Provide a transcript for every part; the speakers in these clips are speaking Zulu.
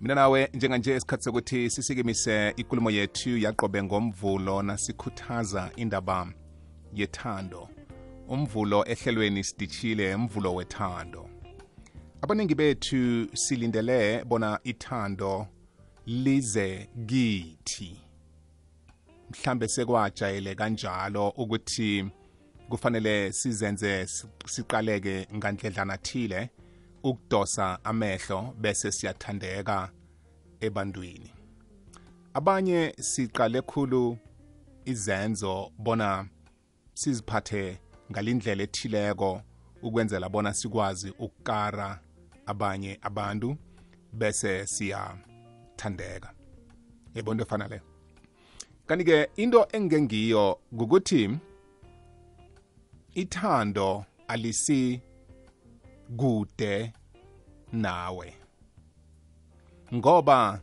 mina nawe njenganje isikhathi sokuthi sisikimise ikulumo yethu yaqobe ngomvulo nasikhuthaza indaba yethando. Umvulo ehlelweni sidishile mvulo wethando. Abaningi bethu silindele bona ithando lize kithi. Mhlambe sekwajayele kanjalo ukuthi kufanele sizenze siqaleke ngandledlana thile. Ukudosa amehlo bese siyathandeka ebantwini. Abanye siqale khulu izenzo bona siziphathe ngalindlela ethileko ukwenzela bona sikwazi ukukara abanye abantu bese siyathandeka. Yebo into efana leyo kanti-ke into engengiyo ngukuthi ithando alisi kude nawe. Ngoba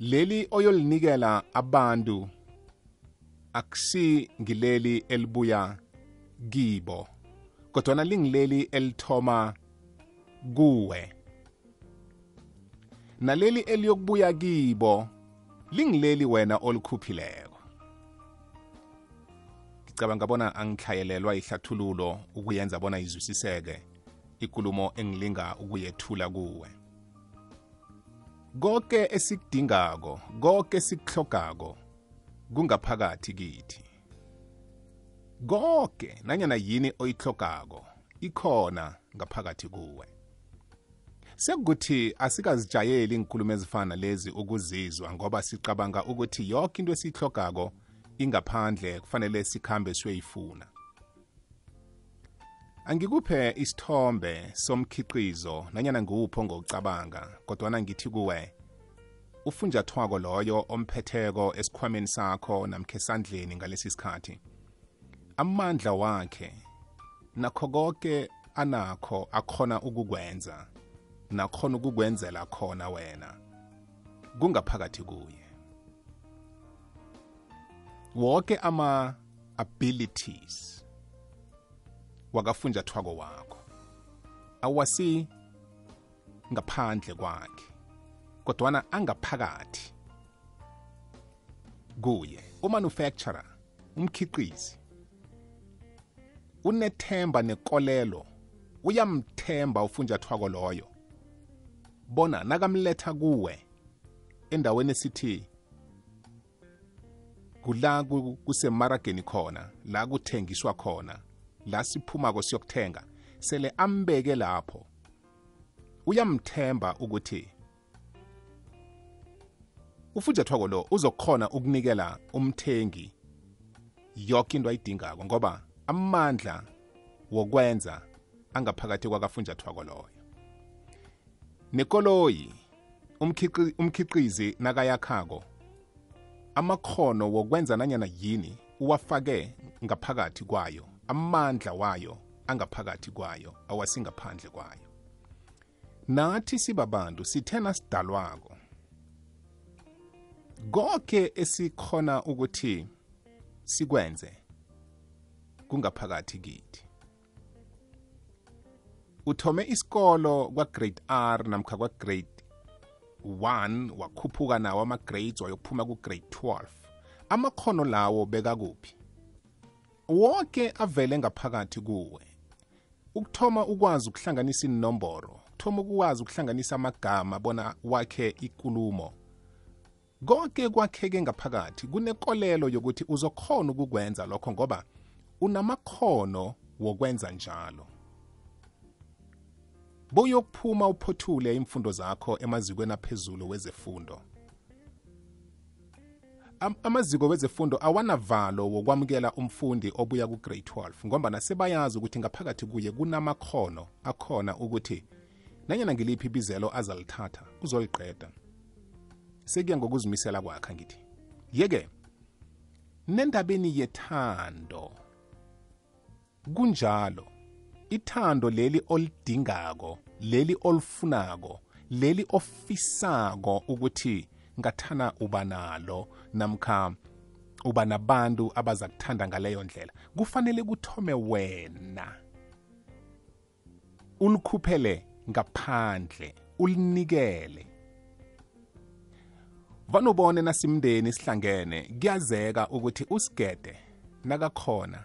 leli oyolinikela abantu akusi ngileli elibuya kibo kodwana lingileli elithoma kuwe. Naleli eliyokubuya kibo lingileli wena olikhuphileko. Ngicabanga bona angihlayelelwa ihlathululo ukuyenza bona izwisiseke. Ikulumo engilinga ukuyethula kuwe. Konke esikudingako konke esikuhlogako kungaphakathi kithi. Konke nanyana yini oyihlogako ikhona ngaphakathi kuwe. Sekukuthi asikazijayeli inkulumo ezifana lezi ukuzizwa ngoba sicabanga ukuthi yonke into esiyihlogako ingaphandle kufanele sikhambe siyoyifuna angikuphe isithombe somkhiqizo nanyana nguwupho ngokucabanga kodwana ngithi kuwe ufunjathwako loyo omphetheko esikhwameni sakho namkhe esandleni ngalesi sikhathi amandla wakhe nakho konke anakho akhona ukukwenza nakhona ukukwenzela khona wena. Kungaphakathi kuye. Wonke ama-abilities wakafunjathwako wakho. Awasi ngaphandle kwakhe kodwana angaphakathi. Kuye umanufacturer umkhiqizi unethemba nekolelo uyamthemba ufunjathwako loyo. Bona nakamletha kuwe endaweni esithi kula kusemarageni khona la kuthengiswa khona la siphumako siyokuthenga sele ambeke lapho. Uyamthemba ukuthi ufunjathwako lo uzokhona ukunikela umthengi yonke into ayidingako ngoba amandla wokwenza angaphakathi kwakafunjathwako loyo. Nekoloyi umkhiqizi nakayakhako amakhono wokwenza nanyana yini uwafake ngaphakathi kwayo. Amandla wayo angaphakathi kwayo awasingaphandle kwayo. Nathi sibabantu sithena sidalwako konke esikhona ukuthi sikwenze kungaphakathi kithi. Uthome isikolo kwa-grade r namkha kwa-grade 1 wakhuphuka nawo ama-grades wayokuphuma ku-grade 12 amakhono lawo bekakuphi wonke avele ngaphakathi kuwe. Ukuthoma ukwazi ukuhlanganisa inomboro thoma ukwazi ukuhlanganisa amagama bona wakhe ikulumo. Konke kwakheke ngaphakathi kunekolelo yokuthi uzokhona ukukwenza lokho ngoba unamakhono wokwenza njalo. Boyokuphuma uphothule imfundo zakho emazikweni aphezulu wezefundo. Am amaziko wezefundo awanavalo wokwamukela umfundi obuya ku-grade 12 ngombana sebayazi ukuthi ngaphakathi kuye kunamakhono akhona ukuthi nanyana ngiliphi ibizelo azalithatha uzoliqeda. Sekuya ngokuzimisela kwakhe ngithi yeke nendabeni yethando kunjalo ithando leli olidingako leli olifunako leli ofisako ukuthi ngathana uba nalo namkha uba nabantu abaza kuthanda ngaleyo ndlela kufanele kuthome wena. Ulikhuphele ngaphandle ulinikele. Vanubone nasimndeni sihlangene kuyazeka ukuthi usigede nakakhona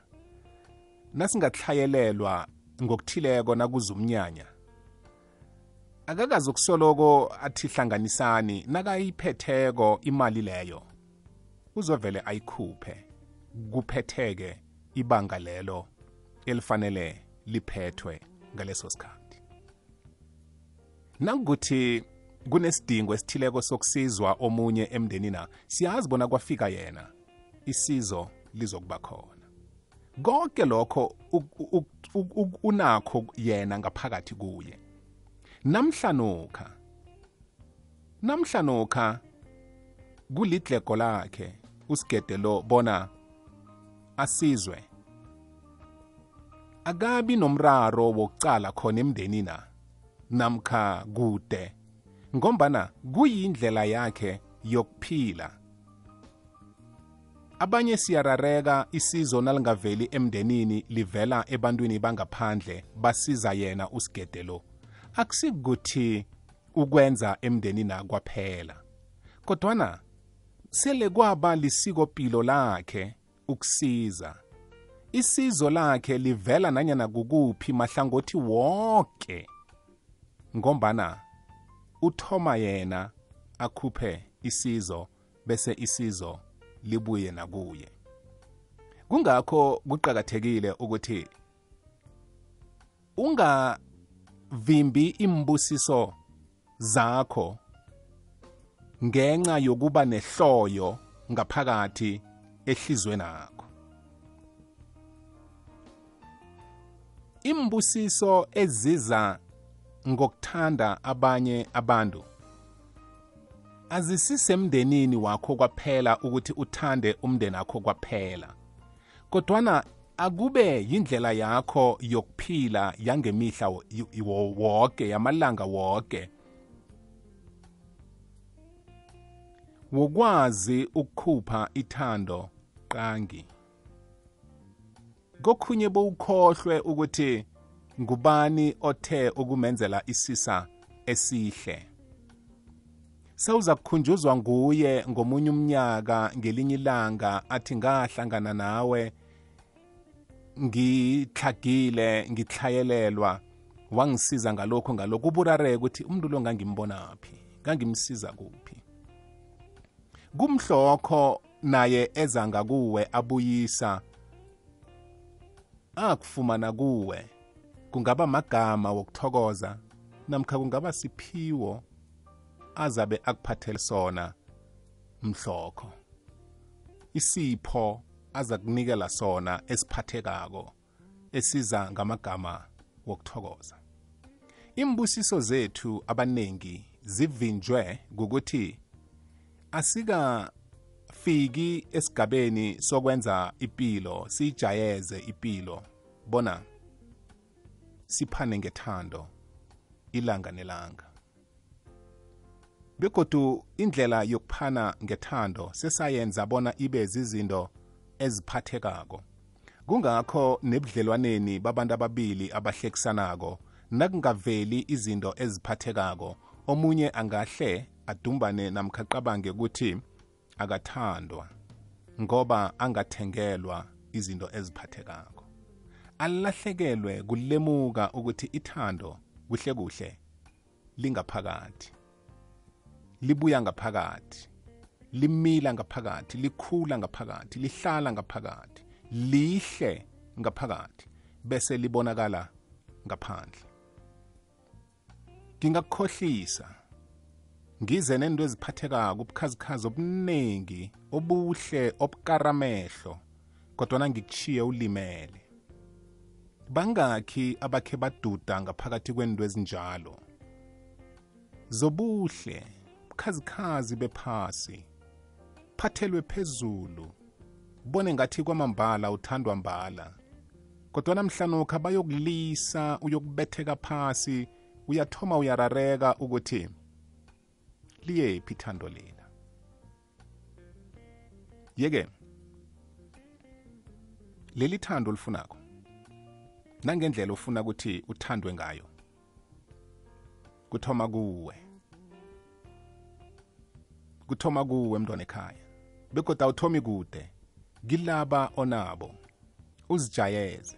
nasingathlayelelwa ngokuthileko nakuza umnyanya akakazi ukusoloko athi hlanganisani nakayiphetheko imali leyo uzovele ayikhuphe kuphetheke ibanga lelo elifanele liphethwe ngaleso sikhathi. Nangukuthi kunesidingo esithileko sokusizwa omunye emndenina siyazi bona kwafika yena isizo lizokuba khona. Konke lokho unakho yena ngaphakathi kuye. Namhlanokha namhlanokha kulidlego lakhe usigede lo bona asizwe. Akabi nomraro wokucala khona emndenina namkha kude? Ngombana kuyindlela yakhe yokuphila. Abanye siyarareka isizo nalingaveli emndenini livela ebantwini bangaphandle basiza yena usigede lo akusikuthi ukwenza emndenini kwaphela kodwana sele kwaba lisikopilo lakhe ukusiza. Isizo lakhe livela nanyana kukuphi mahlangothi wonke ngombana uthoma yena akhuphe isizo bese isizo libuye nakuye. Kungakho kuqakathekile ukuthi ungavimbi imbusiso zakho ngenxa yokuba nehloyo ngaphakathi ehlizweni nakho imbusiso eziza ngokuthanda abanye abantu azisisemndenini wakho kwaphela ukuthi uthande umndeni wakho kwaphela kodwana akube yindlela yakho yokuphila yangemihla woke yamalanga woke? Wokwazi ukukhupha ithando qangi. Kokhunye bowukhohlwe ukuthi ngubani othe ukumenzela isisa esihle? Sewuza kukhunjuzwa nguye ngomunye umnyaka ngelinye ilanga athi ngahlangana nawe ngitlhagile ngithlayelelwa wangisiza ngalokho ngalokho. Uburareke ukuthi umuntu lo ngangimbonaphi ngangimsiza kuphi? Kumhlokho naye eza ngakuwe abuyisa akufumana kuwe. Kungaba magama wokuthokoza namkha kungaba siphiwo azabe akuphathele sona mhlokho. Isipho aza kunikela sona esiphathekako esiza ngamagama wokuthokoza. Imbusiso zethu abaningi zivinjwe ukuthi asikafiki esigabeni sokwenza ipilo siyijayeze ipilo. Bona siphane ngethando ilanga nelanga. Begodu indlela yokuphana ngethando sesayenza bona ibe zizinto eziphathekako. Kungakho nebudlelwaneni babantu ababili abahlekisanako nakungaveli izinto eziphathekako omunye angahle adumbane namkha qabange ukuthi akathandwa ngoba angathengelwa izinto eziphathekako. Alahlekelwe kulemuka ukuthi ithando kuhle kuhle lingaphakathi libuya ngaphakathi. Limila ngaphakathi likhula ngaphakathi lihlala ngaphakathi lihle ngaphakathi bese libonakala ngaphandle. Ngingakukhohlisa ngize nento eziphathekako ubukhazikhazi obuningi obuhle obukaramehlo kodwana ngikuchiye ulimele. Bangakhi abakhe baduda ngaphakathi kwento ezinjalo. Zobuhle bukhazikhazi bephasi phathelwe phezulu. Bone ngathi kwamambala uthandwa mbala. Kodwa namhlanokho bayokulisa uyokubetheka phasi uyathoma uyarareka ukuthi liyephi ithando lena yeke leli thando olifunako nangendlela ofuna ukuthi uthandwe ngayo kuthoma kuwe. Kuthoma kuwe mntwana ekhaya. Begodwa uthomi kude. Kilaba onabo. Uzijayeze.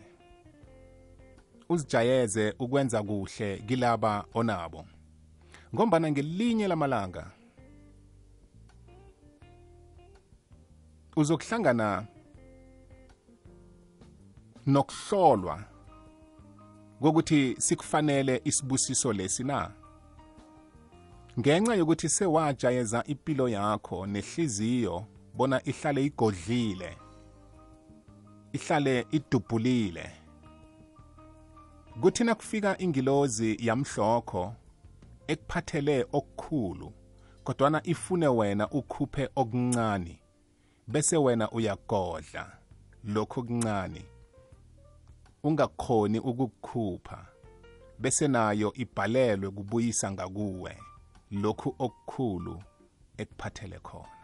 Uzijayeze ukwenza kuhle kilaba onabo. Ngombana ngelinye lamalanga uzokuhlangana nokuhlolwa kokuthi sikufanele isibusiso lesi na? Ngenxa yokuthi sewajayeza impilo yakho nehliziyo bona ihlale igodlile ihlale idubhulile. Kuthi nakufika ingilozi yamhlokho ekuphathele okukhulu kodwana ifune wena ukhuphe okuncane bese wena uyagodla lokho okuncane ungakhoni ukukukhupha bese nayo ibhalelwe kubuyisa ngakuwe lokhu okukhulu ekuphathele khona.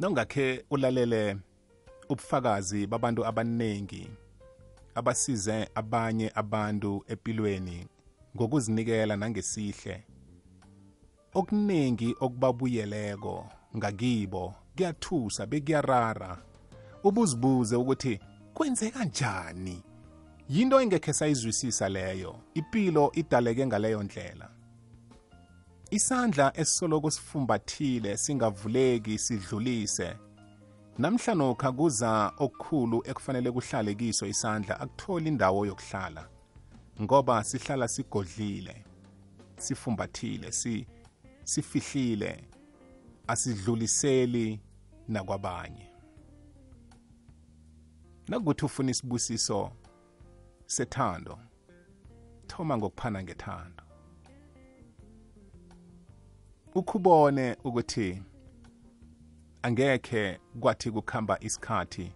Nongakhe ulalele ubufakazi babantu abaningi abasize abanye abantu empilweni ngokuzinikela nangesihle. Okuningi okubabuyeleko ngakibo kuyathusa bekuyarara. Ubuzibuze ukuthi kwenzeka njani? Yinto engekhe sayizwisisa leyo impilo idaleke ngaleyo ndlela. Isandla esisoloko sifumbathile singavuleki sidlulise. Namhlanokha kuza okukhulu ekufanele kuhlale kiso isandla akutholi indawo yokuhlala ngoba sihlala sigodlile sifumbathile si sifihlile asidluliseli nakwabanye. Nakuthi ufuna isibusiso sethando thoma ngokuphana ngethando. Ukhubone ukuthi angekhe kwathi kukhamba isikhathi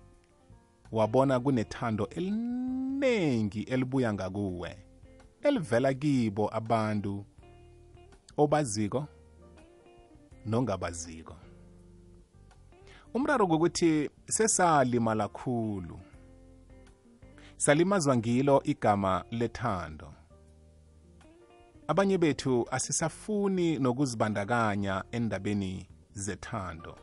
wabona kunethando eliningi elibuya ngakuwe elivela kibo abantu obaziko nongabaziko. Umraro kokuthi sesalimala khulu salimazwa ngilo igama lethando. Abanye bethu asisafuni nokuzibandakanya endabeni zethando.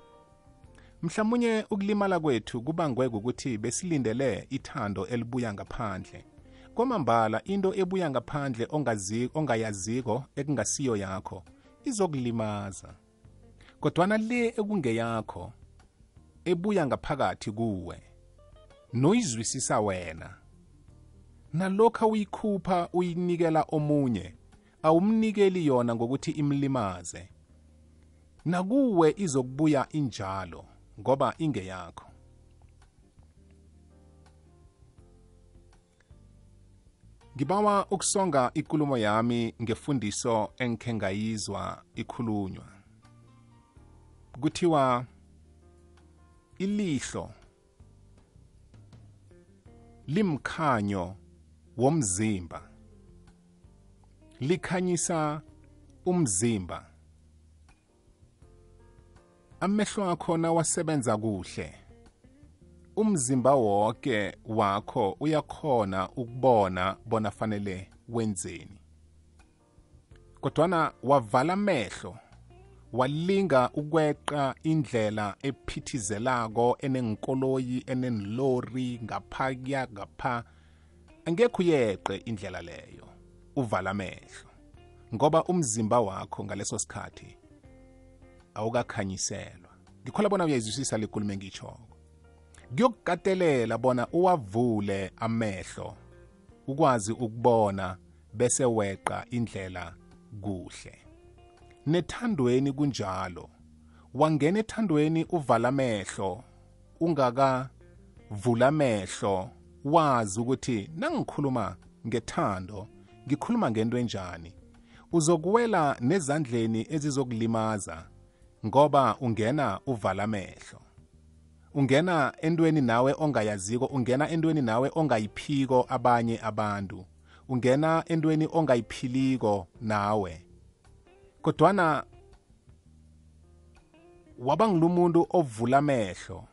Mhlawumunye ukulimala kwethu kubangwe ukuthi besilindele ithando elibuya ngaphandle. Kwamambala into ebuya ngaphandle ongayaziko ekungasiyo yakho izokulimaza. Kodwana le ekungeyakho ebuya ngaphakathi kuwe noyizwisisa wena. Nalokho uyikhupha uyinikela omunye awumnikeli yona ngokuthi imlimaze. Nakuwe izokubuya injalo ngoba ingeyakho. Ngibawa ukusonga ikulumo yami ngefundiso engikhe ngayizwa ikhulunywa. Kuthiwa ilihlo limkhanyo womzimba. Likhanyisa umzimba. Amehlo akho nawasebenza kuhle. Umzimba wonke wakho uyakhona ukubona bona fanele wenzeni. Kodwana wavala amehlo walinga ukweqa indlela ephithizelako enenkoloyi enenlori ngapha ngapha. Angekho uyeqe indlela leyo uvala amehlo ngoba umzimba wakho ngaleso sikhathi awukakhanyiselwa. Ngikhola bona uyayizwisisa lekulumo engitshoko kuyokukatelela bona uwavule amehlo ukwazi ukubona bese weqa indlela kuhle. Nethandweni kunjalo wangena ethandweni uvala amehlo ungakavula amehlo wazi ukuthi nangikhuluma ngethando ngikhuluma ngento enjani? Uzokuwela nezandleni ezizokulimaza ngoba ungena uvala amehlo. Ungena entweni nawe ongayaziko ungena entweni nawe ongayiphiko abanye abantu. Ungena entweni ongayiphiliko nawe. Kodwana waba ngilumuntu ovula amehlo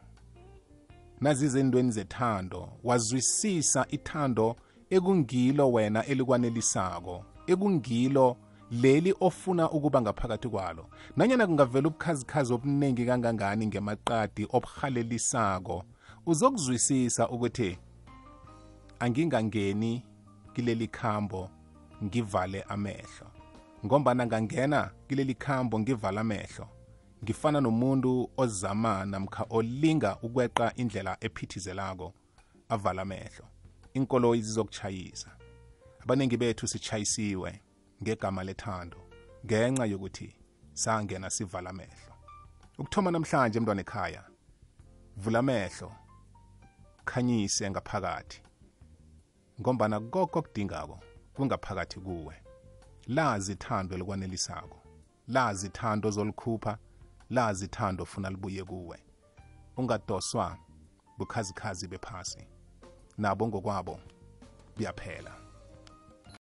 nazize endweni zethando wazwisisa ithando ekungilo wena elikwanelisako ekungilo leli ofuna ukuba ngaphakathi kwalo. Nanyana kungavela ubukhazikhazi obuningi kangangani ngemaqadi obuhalelisako uzokuzwisisa ukuthi angingangeni kileli khambo ngivale amehlo ngombana ngangena kileli khambo ngivala amehlo. Ngifana nomuntu ozama namkha olinga ukweqa indlela ephithizelako avala amehlo. Inkoloyi zizokuchayisa. Abaningi bethu sichayisiwe ngegama lethando ngenxa yokuthi sangena sivala amehlo. Ukuthoma namhlanje mntwana ekhaya vula amehlo khanyise ngaphakathi ngombana koko okudingako kungaphakathi kuwe. Lazi ithando elikwanelisako lazi ithando ozolikhupha lazi ithando ofuna libuye kuwe. Ungadoswa bukhazikhazi bephasi. Nabo ngokwabo biyaphela